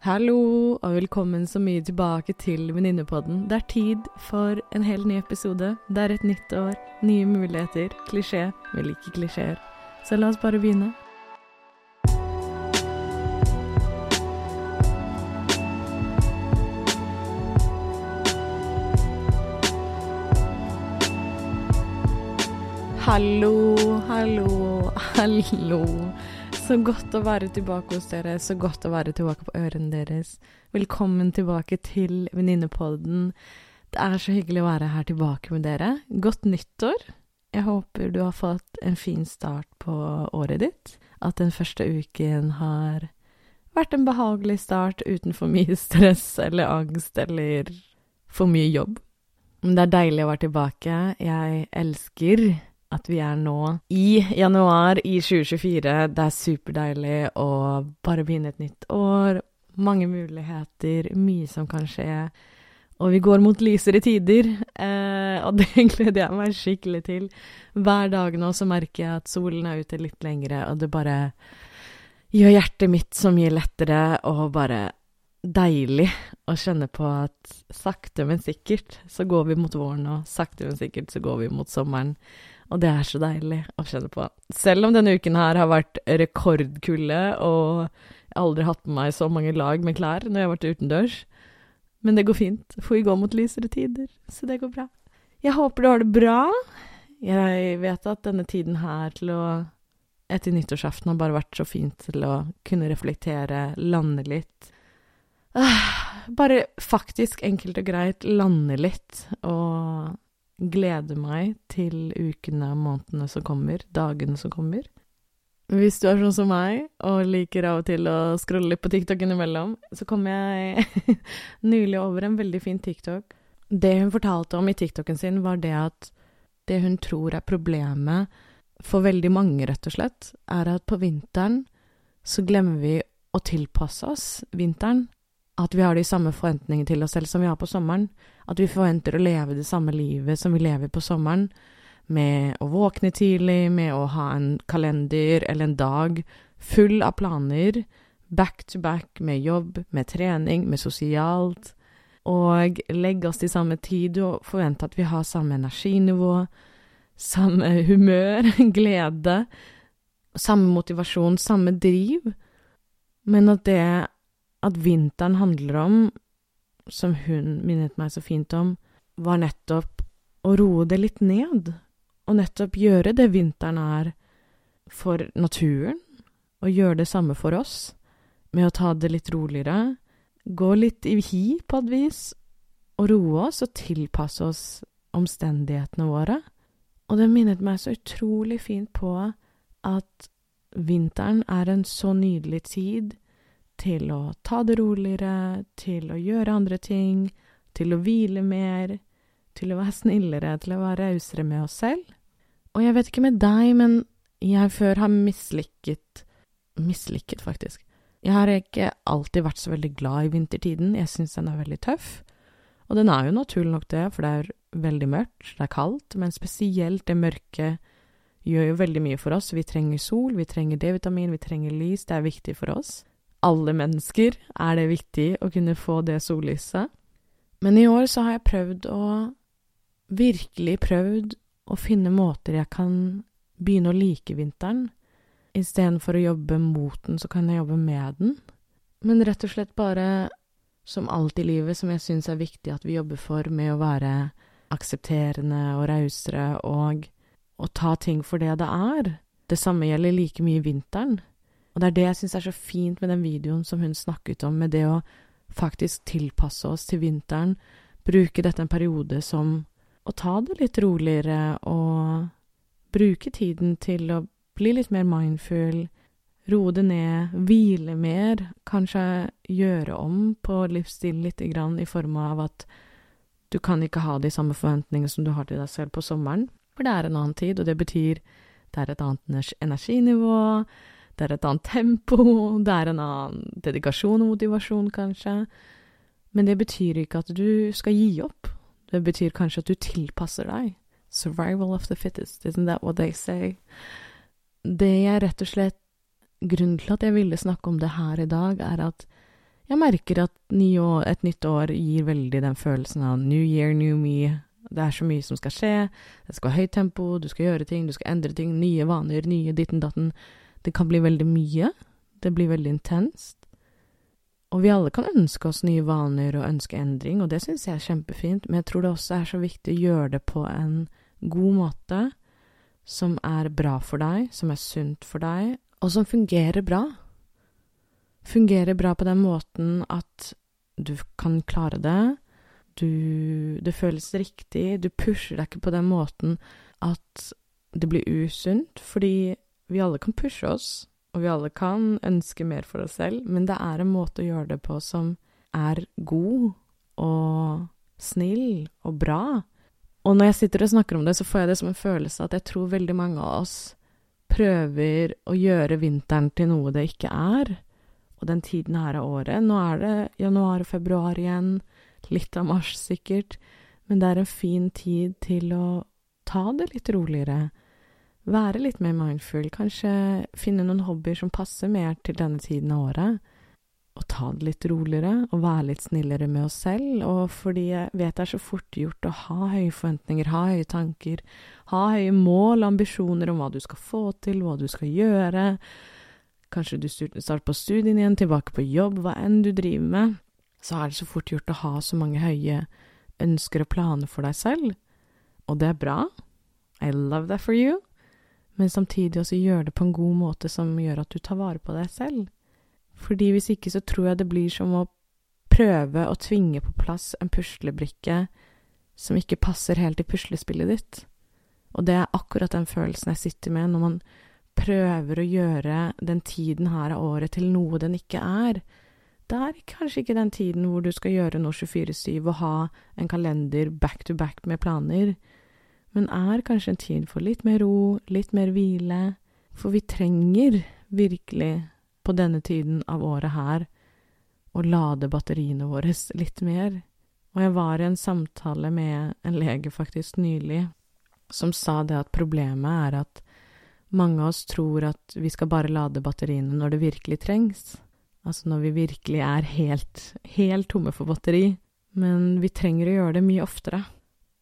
Hallo, og velkommen så mye tilbake til Venninnepodden. Det er tid for en helt ny episode. Det er et nytt år, nye muligheter. Klisjé. Vi liker klisjeer. Så la oss bare begynne. Hallo, hallo, hallo. Så godt å være tilbake hos dere, så godt å være tilbake på ørene deres. Velkommen tilbake til Venninnepodden. Det er så hyggelig å være her tilbake med dere. Godt nyttår. Jeg håper du har fått en fin start på året ditt. At den første uken har vært en behagelig start uten for mye stress eller angst eller for mye jobb. Men det er deilig å være tilbake. Jeg elsker at vi er nå i januar i 2024. Det er superdeilig å bare begynne et nytt år. Mange muligheter, mye som kan skje. Og vi går mot lysere tider, eh, og det gleder jeg meg skikkelig til. Hver dag nå så merker jeg at solen er ute litt lengre, og det bare gjør hjertet mitt så mye lettere og bare deilig å kjenne på at sakte, men sikkert så går vi mot våren, og sakte, men sikkert så går vi mot sommeren. Og det er så deilig å kjenne på. Selv om denne uken her har vært rekordkulde, og jeg har aldri hatt med meg så mange lag med klær når jeg har vært utendørs. Men det går fint, for vi går mot lysere tider, så det går bra. Jeg håper du har det bra. Jeg vet at denne tiden her til å etter nyttårsaften har bare vært så fint til å kunne reflektere, lande litt. Ah, bare faktisk enkelt og greit lande litt og glede meg til ukene og månedene som kommer, dagene som kommer. Hvis du er sånn som meg og liker av og til å scrolle litt på TikTok innimellom, så kom jeg nylig over en veldig fin TikTok. Det hun fortalte om i TikToken sin, var det at det hun tror er problemet for veldig mange, rett og slett, er at på vinteren så glemmer vi å tilpasse oss vinteren. At vi har de samme forventningene til oss selv som vi har på sommeren. At vi forventer å leve det samme livet som vi lever på sommeren. Med å våkne tidlig, med å ha en kalender eller en dag full av planer. Back to back med jobb, med trening, med sosialt. Og legge oss til samme tid og forvente at vi har samme energinivå, samme humør, glede, samme motivasjon, samme driv. Men at det at vinteren handler om, som hun minnet meg så fint om, var nettopp å roe det litt ned, og nettopp gjøre det vinteren er for naturen, og gjøre det samme for oss, med å ta det litt roligere, gå litt i hi på et vis, og roe oss og tilpasse oss omstendighetene våre. Og det minnet meg så utrolig fint på at vinteren er en så nydelig tid til å ta det roligere, til å gjøre andre ting, til å hvile mer, til å være snillere, til å være rausere med oss selv. Og jeg vet ikke med deg, men jeg før har mislykket Mislykket, faktisk. Jeg har ikke alltid vært så veldig glad i vintertiden. Jeg syns den er veldig tøff. Og den er jo naturlig nok det, for det er veldig mørkt, det er kaldt, men spesielt det mørke gjør jo veldig mye for oss. Vi trenger sol, vi trenger D-vitamin, vi trenger lys, det er viktig for oss alle mennesker er det viktig å kunne få det sollyset. Men i år så har jeg prøvd å Virkelig prøvd å finne måter jeg kan begynne å like vinteren. Istedenfor å jobbe mot den, så kan jeg jobbe med den. Men rett og slett bare, som alt i livet som jeg syns er viktig at vi jobber for, med å være aksepterende og rausere og å ta ting for det det er. Det samme gjelder like mye vinteren. Og det er det jeg syns er så fint med den videoen som hun snakket om, med det å faktisk tilpasse oss til vinteren, bruke dette en periode som å ta det litt roligere og bruke tiden til å bli litt mer mindful, roe det ned, hvile mer, kanskje gjøre om på livsstilen lite grann i form av at du kan ikke ha de samme forventningene som du har til deg selv på sommeren, for det er en annen tid, og det betyr det er et annet energinivå, det er et annet tempo, det er en annen dedikasjon og motivasjon, kanskje. Men det betyr ikke at du skal gi opp. Det betyr kanskje at du tilpasser deg. Survival of the fittest, isn't that what they say? Det jeg rett og slett Grunnen til at jeg ville snakke om det her i dag, er at Jeg merker at år, et nytt år gir veldig den følelsen av new year, new me. Det er så mye som skal skje. Det skal være høyt tempo, du skal gjøre ting, du skal endre ting. Nye vaner, nye ditten datten. Det kan bli veldig mye. Det blir veldig intenst. Og vi alle kan ønske oss nye vaner og ønske endring, og det syns jeg er kjempefint, men jeg tror det også er så viktig å gjøre det på en god måte, som er bra for deg, som er sunt for deg, og som fungerer bra. Fungerer bra på den måten at du kan klare det, du Det føles riktig, du pusher deg ikke på den måten at det blir usunt, fordi vi alle kan pushe oss, og vi alle kan ønske mer for oss selv, men det er en måte å gjøre det på som er god og snill og bra. Og når jeg sitter og snakker om det, så får jeg det som en følelse at jeg tror veldig mange av oss prøver å gjøre vinteren til noe det ikke er. Og den tiden her av året Nå er det januar og februar igjen, litt av mars sikkert, men det er en fin tid til å ta det litt roligere være litt mer mindful, kanskje finne noen hobbyer som passer mer til denne tiden av året. Og ta det litt roligere, og være litt snillere med oss selv. Og fordi jeg vet det er så fort gjort å ha høye forventninger, ha høye tanker, ha høye mål, ambisjoner om hva du skal få til, hva du skal gjøre. Kanskje du starter på studiene igjen, tilbake på jobb, hva enn du driver med. Så er det så fort gjort å ha så mange høye ønsker og planer for deg selv. Og det er bra. I love that for you men samtidig også gjøre det på en god måte som gjør at du tar vare på deg selv. Fordi hvis ikke så tror jeg det blir som å prøve å tvinge på plass en puslebrikke som ikke passer helt i puslespillet ditt. Og det er akkurat den følelsen jeg sitter med når man prøver å gjøre den tiden her av året til noe den ikke er. Det er kanskje ikke den tiden hvor du skal gjøre noe 24-7 og ha en kalender back to back med planer men er kanskje en tid for litt mer ro, litt mer hvile, for vi trenger virkelig på denne tiden av året her å lade batteriene våre litt mer. Og jeg var i en samtale med en lege faktisk nylig som sa det at problemet er at mange av oss tror at vi skal bare lade batteriene når det virkelig trengs. Altså når vi virkelig er helt, helt tomme for batteri. Men vi trenger å gjøre det mye oftere.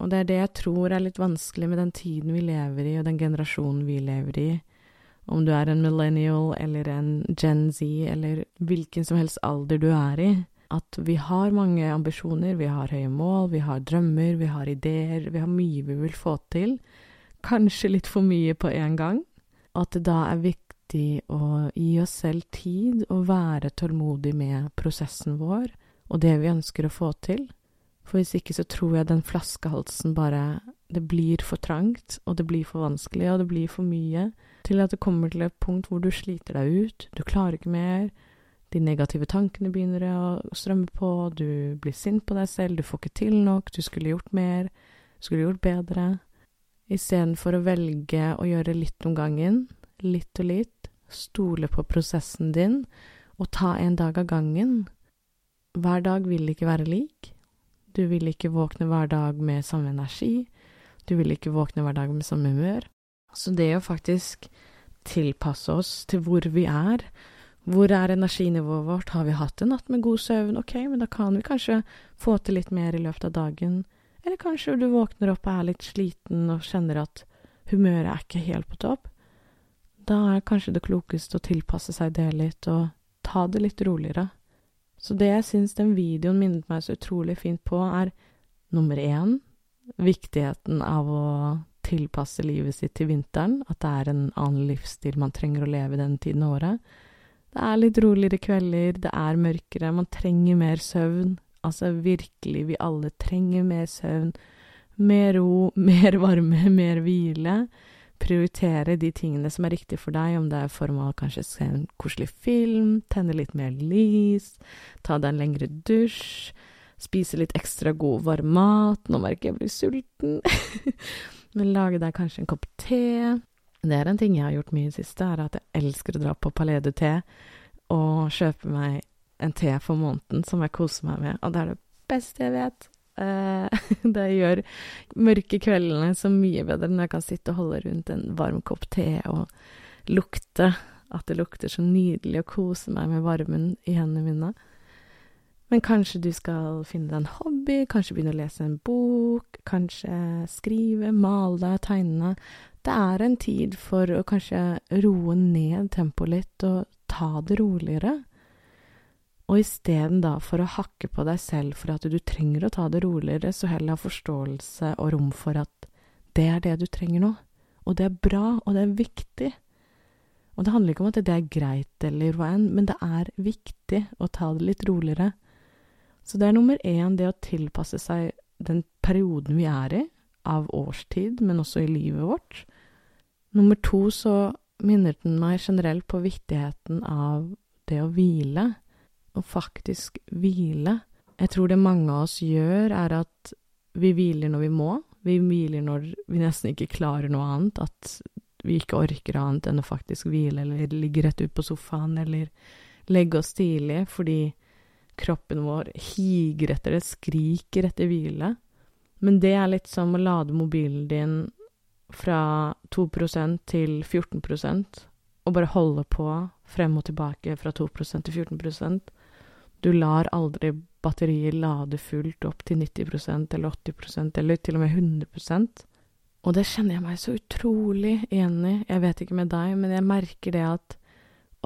Og det er det jeg tror er litt vanskelig med den tiden vi lever i, og den generasjonen vi lever i. Om du er en millennial eller en Gen Z eller hvilken som helst alder du er i. At vi har mange ambisjoner, vi har høye mål, vi har drømmer, vi har ideer, vi har mye vi vil få til. Kanskje litt for mye på en gang. At det da er viktig å gi oss selv tid og være tålmodig med prosessen vår og det vi ønsker å få til. For hvis ikke så tror jeg den flaskehalsen bare Det blir for trangt, og det blir for vanskelig, og det blir for mye, til at det kommer til et punkt hvor du sliter deg ut, du klarer ikke mer, de negative tankene begynner å strømme på, du blir sint på deg selv, du får ikke til nok, du skulle gjort mer, du skulle gjort bedre. Istedenfor å velge å gjøre litt om gangen, litt og litt, stole på prosessen din, og ta en dag av gangen. Hver dag vil ikke være lik. Du vil ikke våkne hver dag med samme energi. Du vil ikke våkne hver dag med samme humør. Så det å faktisk tilpasse oss til hvor vi er, hvor er energinivået vårt, har vi hatt en natt med god søvn, ok, men da kan vi kanskje få til litt mer i løpet av dagen, eller kanskje du våkner opp og er litt sliten og kjenner at humøret er ikke helt på topp. Da er kanskje det klokeste å tilpasse seg det litt og ta det litt roligere. Så det jeg syns den videoen minnet meg så utrolig fint på, er nummer én viktigheten av å tilpasse livet sitt til vinteren, at det er en annen livsstil man trenger å leve i denne tiden av året. Det er litt roligere kvelder, det er mørkere, man trenger mer søvn. Altså virkelig, vi alle trenger mer søvn. Mer ro, mer varme, mer hvile prioritere de tingene som er riktige for deg, om det er form av kanskje se en koselig film, tenne litt mer lys, ta deg en lengre dusj, spise litt ekstra god, varm mat Nå merker jeg jeg blir sulten. Men lage deg kanskje en kopp te. Det er en ting jeg har gjort mye i det siste, er at jeg elsker å dra på Palais de Te og kjøpe meg en te for måneden som jeg koser meg med, og det er det beste jeg vet. Uh, det gjør mørke kveldene så mye bedre når jeg kan sitte og holde rundt en varm kopp te og lukte. At det lukter så nydelig, og kose meg med varmen i hendene mine. Men kanskje du skal finne deg en hobby, kanskje begynne å lese en bok, kanskje skrive, male, tegne. Det er en tid for å kanskje roe ned tempoet litt og ta det roligere. Og isteden da for å hakke på deg selv for at du trenger å ta det roligere, så heller ha forståelse og rom for at det er det du trenger nå. Og det er bra, og det er viktig. Og det handler ikke om at det er greit eller hva enn, men det er viktig å ta det litt roligere. Så det er nummer én det å tilpasse seg den perioden vi er i, av årstid, men også i livet vårt. Nummer to så minner den meg generelt på viktigheten av det å hvile, å faktisk hvile. Jeg tror det mange av oss gjør, er at vi hviler når vi må. Vi hviler når vi nesten ikke klarer noe annet, at vi ikke orker annet enn å faktisk hvile, eller ligge rett ut på sofaen, eller legge oss tidlig, fordi kroppen vår higer etter det, skriker etter hvile. Men det er litt som å lade mobilen din fra 2% til 14% og bare holde på frem og tilbake fra 2% til 14 Du lar aldri batteriet lade fullt opp til 90% eller 80% eller til og med 100% Og det kjenner jeg meg så utrolig enig i. Jeg vet ikke med deg, men jeg merker det at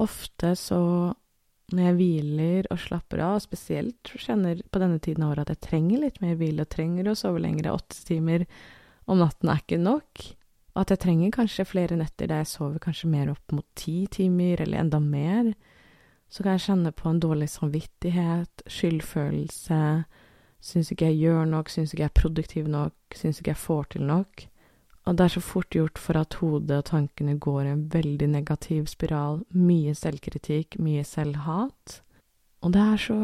ofte så når jeg hviler og slapper av, spesielt kjenner på denne tiden av året at jeg trenger litt mer hvile, og trenger å sove lenger, åtte timer om natten er ikke nok, og at jeg trenger kanskje flere netter der jeg sover kanskje mer opp mot ti timer, eller enda mer, så kan jeg kjenne på en dårlig samvittighet, skyldfølelse, syns ikke jeg gjør nok, syns ikke jeg er produktiv nok, syns ikke jeg får til nok. Og det er så fort gjort for at hodet og tankene går i en veldig negativ spiral. Mye selvkritikk, mye selvhat. Og det er så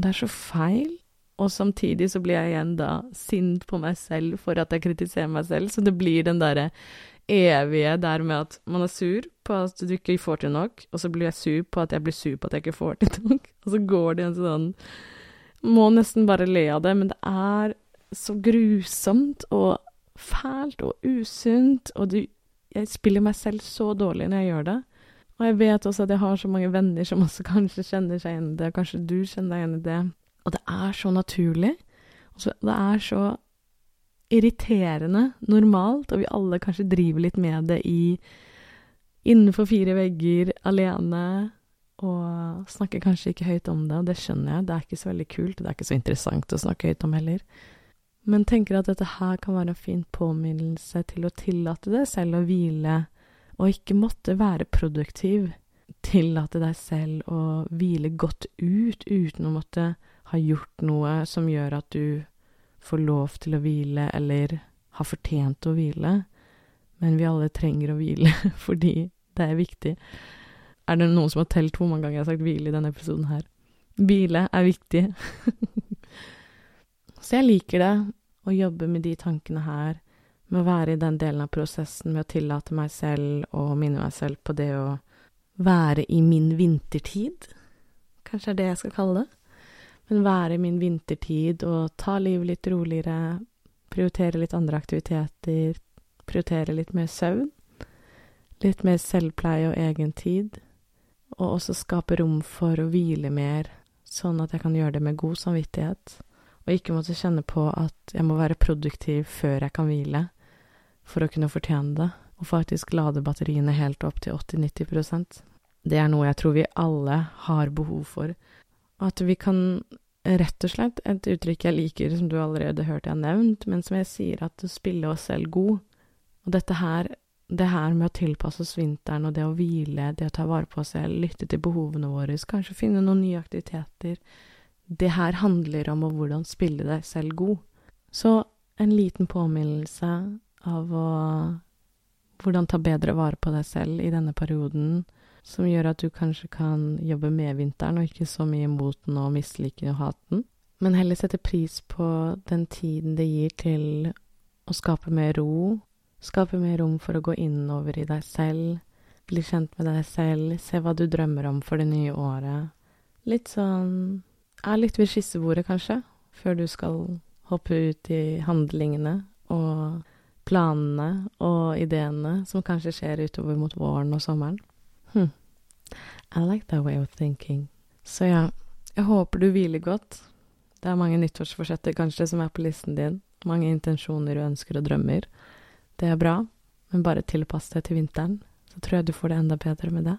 Det er så feil. Og samtidig så blir jeg igjen da sint på meg selv for at jeg kritiserer meg selv. Så det blir den derre evige der med at man er sur på at du ikke får til nok, og så blir jeg sur på at jeg blir sur på at jeg ikke får til nok. Og så går det en sånn Må nesten bare le av det, men det er så grusomt. og fælt og usunt, og du, jeg spiller meg selv så dårlig når jeg gjør det. Og jeg vet også at jeg har så mange venner som også kanskje kjenner seg igjen i det, kanskje du kjenner deg igjen i det. Og det er så naturlig. Altså, det er så irriterende normalt, og vi alle kanskje driver litt med det i innenfor fire vegger, alene, og snakker kanskje ikke høyt om det, og det skjønner jeg, det er ikke så veldig kult, og det er ikke så interessant å snakke høyt om heller men tenker at dette her kan være en fin påminnelse til å tillate deg selv å hvile, og ikke måtte være produktiv. Tillate deg selv å hvile godt ut uten å måtte ha gjort noe som gjør at du får lov til å hvile, eller har fortjent å hvile. Men vi alle trenger å hvile fordi det er viktig. Er det noen som har telt hvor mange ganger jeg har sagt hvile i denne episoden her? Hvile er viktig. Så jeg liker det, å jobbe med de tankene her, med å være i den delen av prosessen med å tillate meg selv og minne meg selv på det å være i min vintertid. Kanskje er det jeg skal kalle det. Men være i min vintertid og ta livet litt roligere, prioritere litt andre aktiviteter, prioritere litt mer søvn, litt mer selvpleie og egen tid, og også skape rom for å hvile mer, sånn at jeg kan gjøre det med god samvittighet og ikke måtte kjenne på at jeg må være produktiv før jeg kan hvile, for å kunne fortjene det, og faktisk lade batteriene helt opp til 80-90% Det er noe jeg tror vi alle har behov for. At vi kan rett og slett, et uttrykk jeg liker, som du allerede hørte jeg nevnt, men som jeg sier, at spille oss selv god. Og dette her, det her med å tilpasse oss vinteren, og det å hvile, det å ta vare på oss selv, lytte til behovene våre, kanskje finne noen nye aktiviteter, det her handler om å hvordan spille deg selv god. Så en liten påminnelse av å hvordan ta bedre vare på deg selv i denne perioden, som gjør at du kanskje kan jobbe med vinteren, og ikke så mye mot den og mislike og hate den, men heller sette pris på den tiden det gir til å skape mer ro, skape mer rom for å gå innover i deg selv, bli kjent med deg selv, se hva du drømmer om for det nye året. Litt sånn er litt ved skissebordet, kanskje, før du skal hoppe ut i handlingene og planene og ideene som kanskje skjer utover mot våren og sommeren. Hm. I like that way of thinking. Så ja, Jeg håper du hviler godt. Det er mange nyttårsforsetter kanskje som er på listen din. Mange intensjoner og ønsker og drømmer. Det er bra, men bare tilpass deg til vinteren, så tror jeg du får det enda bedre med det.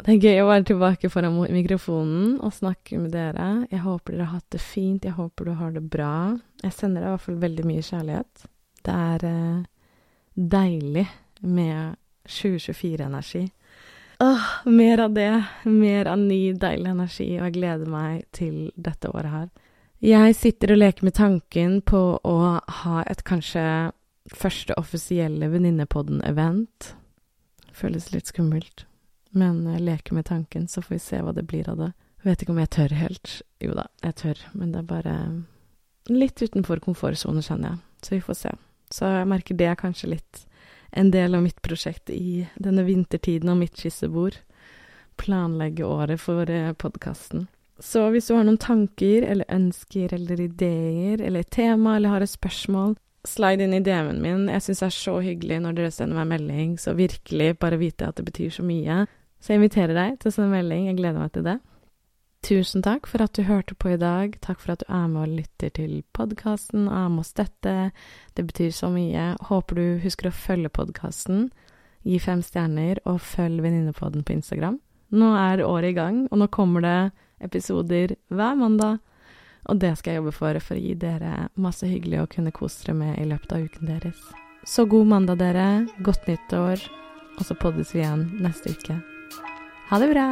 Det er gøy å være tilbake foran mikrofonen og snakke med dere. Jeg håper dere har hatt det fint, jeg håper du har det bra. Jeg sender deg i hvert fall veldig mye kjærlighet. Det er eh, deilig med 2024-energi. Åh, mer av det. Mer av ny, deilig energi, og jeg gleder meg til dette året her. Jeg sitter og leker med tanken på å ha et kanskje første offisielle Venninnepodden-event. Føles litt skummelt. Men jeg leker med tanken, så får vi se hva det blir av det. Vet ikke om jeg tør helt. Jo da, jeg tør, men det er bare litt utenfor komfortsonen, kjenner jeg. Så vi får se. Så jeg merker det kanskje litt en del av mitt prosjekt i denne vintertiden og mitt skissebord. Planlegge året for eh, podkasten. Så hvis du har noen tanker eller ønsker eller ideer eller tema eller har et spørsmål, slide inn i DM-en min. Jeg syns det er så hyggelig når dere sender meg melding, så virkelig bare vite at det betyr så mye. Så jeg inviterer deg til å sende melding. Jeg gleder meg til det. Tusen takk for at du hørte på i dag. Takk for at du er med og lytter til podkasten og er med å støtte. Det betyr så mye. Håper du husker å følge podkasten. Gi fem stjerner, og følg Venninnepodden på Instagram. Nå er året i gang, og nå kommer det episoder hver mandag. Og det skal jeg jobbe for, for å gi dere masse hyggelig å kunne kose dere med i løpet av uken deres. Så god mandag, dere. Godt nyttår. Og så poddes vi igjen neste uke. Ha det bra!